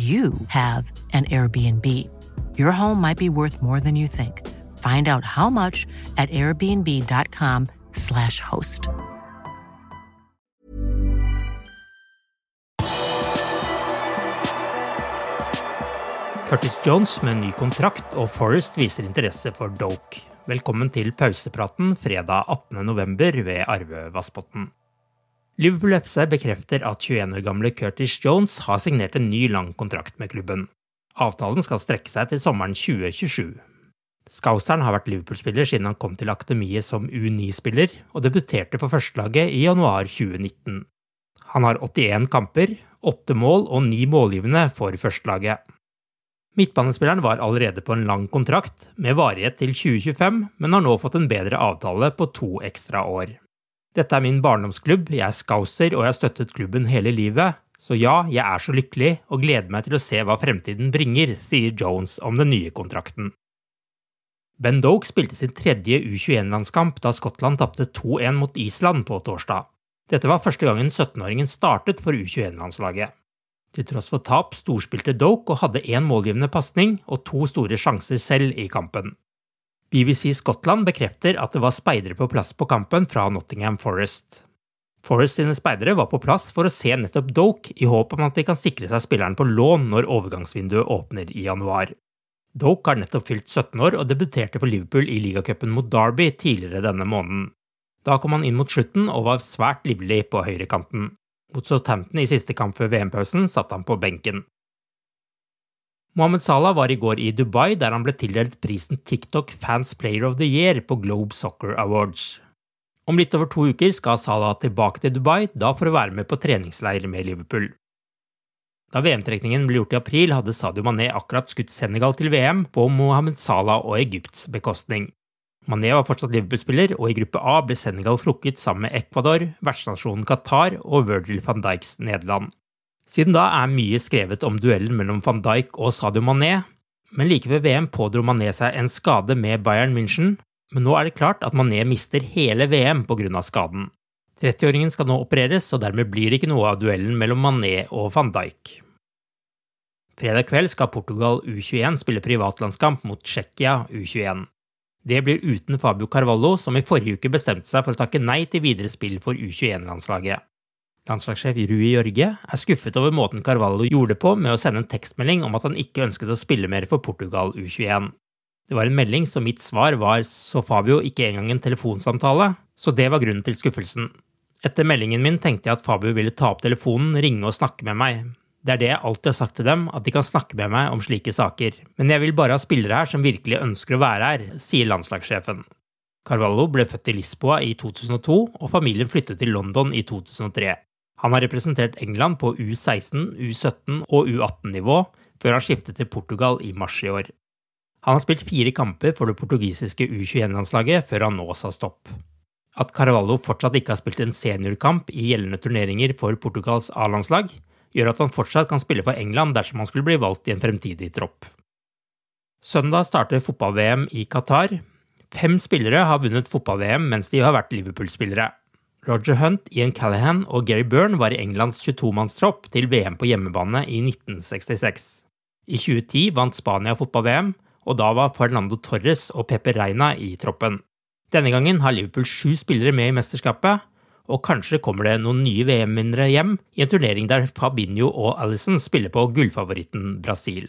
you have an Airbnb. Your home might be worth more than you think. Find out how much at airbnb.com/slash host. Curtis Jones med ny kontrakt, og Forest viser interesse for Doke. Velkommen til pausepraten fredag 18.11. ved Arve Vassbotn. Liverpool FC bekrefter at 21 år gamle Curtis Jones har signert en ny lang kontrakt med klubben. Avtalen skal strekke seg til sommeren 2027. Scouseren har vært Liverpool-spiller siden han kom til akademiet som U9-spiller, og debuterte for førstelaget i januar 2019. Han har 81 kamper, 8 mål og 9 målgivende for førstelaget. Midtbanespilleren var allerede på en lang kontrakt, med varighet til 2025, men har nå fått en bedre avtale på to ekstra år. Dette er min barndomsklubb, jeg er scouser og jeg har støttet klubben hele livet, så ja, jeg er så lykkelig og gleder meg til å se hva fremtiden bringer, sier Jones om den nye kontrakten. Ben Doke spilte sin tredje U21-landskamp da Skottland tapte 2-1 mot Island på torsdag. Dette var første gangen 17-åringen startet for U21-landslaget. Til tross for tap storspilte Doke og hadde én målgivende pasning og to store sjanser selv i kampen. BBC Skottland bekrefter at det var speidere på plass på kampen fra Nottingham Forest. Forest sine speidere var på plass for å se nettopp Doke, i håp om at de kan sikre seg spilleren på lån når overgangsvinduet åpner i januar. Doke har nettopp fylt 17 år og debuterte for Liverpool i ligacupen mot Derby tidligere denne måneden. Da kom han inn mot slutten og var svært livlig på høyrekanten. Mot Southampton i siste kamp før VM-pausen satt han på benken. Mohammed Salah var i går i Dubai, der han ble tildelt prisen TikTok Fans Player of the Year på Globe Soccer Awards. Om litt over to uker skal Salah tilbake til Dubai, da for å være med på treningsleir med Liverpool. Da VM-trekningen ble gjort i april, hadde Sadio Mané akkurat skutt Senegal til VM på Mohammed Salah og Egypts bekostning. Mané var fortsatt Liverpool-spiller, og i gruppe A ble Senegal trukket sammen med Ecuador, vertsnasjonen Qatar og Virgil van Dijks Nederland. Siden da er mye skrevet om duellen mellom van Dijk og Sadio Mané, men like ved VM pådro Mané seg en skade med Bayern München, men nå er det klart at Mané mister hele VM pga. skaden. 30-åringen skal nå opereres, og dermed blir det ikke noe av duellen mellom Mané og van Dijk. Fredag kveld skal Portugal U21 spille privatlandskamp mot Tsjekkia U21. Det blir uten Fabio Carvalho, som i forrige uke bestemte seg for å takke nei til videre spill for U21-landslaget. Landslagssjef Rui Jorge er skuffet over måten Carvalho gjorde det på med å sende en tekstmelding om at han ikke ønsket å spille mer for Portugal U21. Det var en melding, så mitt svar var så Fabio ikke engang en telefonsamtale, så det var grunnen til skuffelsen. Etter meldingen min tenkte jeg at Fabio ville ta opp telefonen, ringe og snakke med meg. Det er det jeg alltid har sagt til dem, at de kan snakke med meg om slike saker. Men jeg vil bare ha spillere her som virkelig ønsker å være her, sier landslagssjefen. Carvalho ble født i Lisboa i 2002, og familien flyttet til London i 2003. Han har representert England på U16, U17 og U18-nivå, før han skiftet til Portugal i mars i år. Han har spilt fire kamper for det portugisiske U21-landslaget før han nå sa stopp. At Carvalho fortsatt ikke har spilt en seniorkamp i gjeldende turneringer for Portugals A-landslag, gjør at han fortsatt kan spille for England dersom han skulle bli valgt i en fremtidig tropp. Søndag starter fotball-VM i Qatar. Fem spillere har vunnet fotball-VM mens de har vært Liverpool-spillere. Roger Hunt, Ian Callahan og Gary Byrne var i Englands 22-mannstropp til VM på hjemmebane i 1966. I 2010 vant Spania fotball-VM, og da var Fernando Torres og Pepe Reina i troppen. Denne gangen har Liverpool sju spillere med i mesterskapet, og kanskje kommer det noen nye VM-vinnere hjem i en turnering der Fabinho og Alison spiller på gullfavoritten Brasil.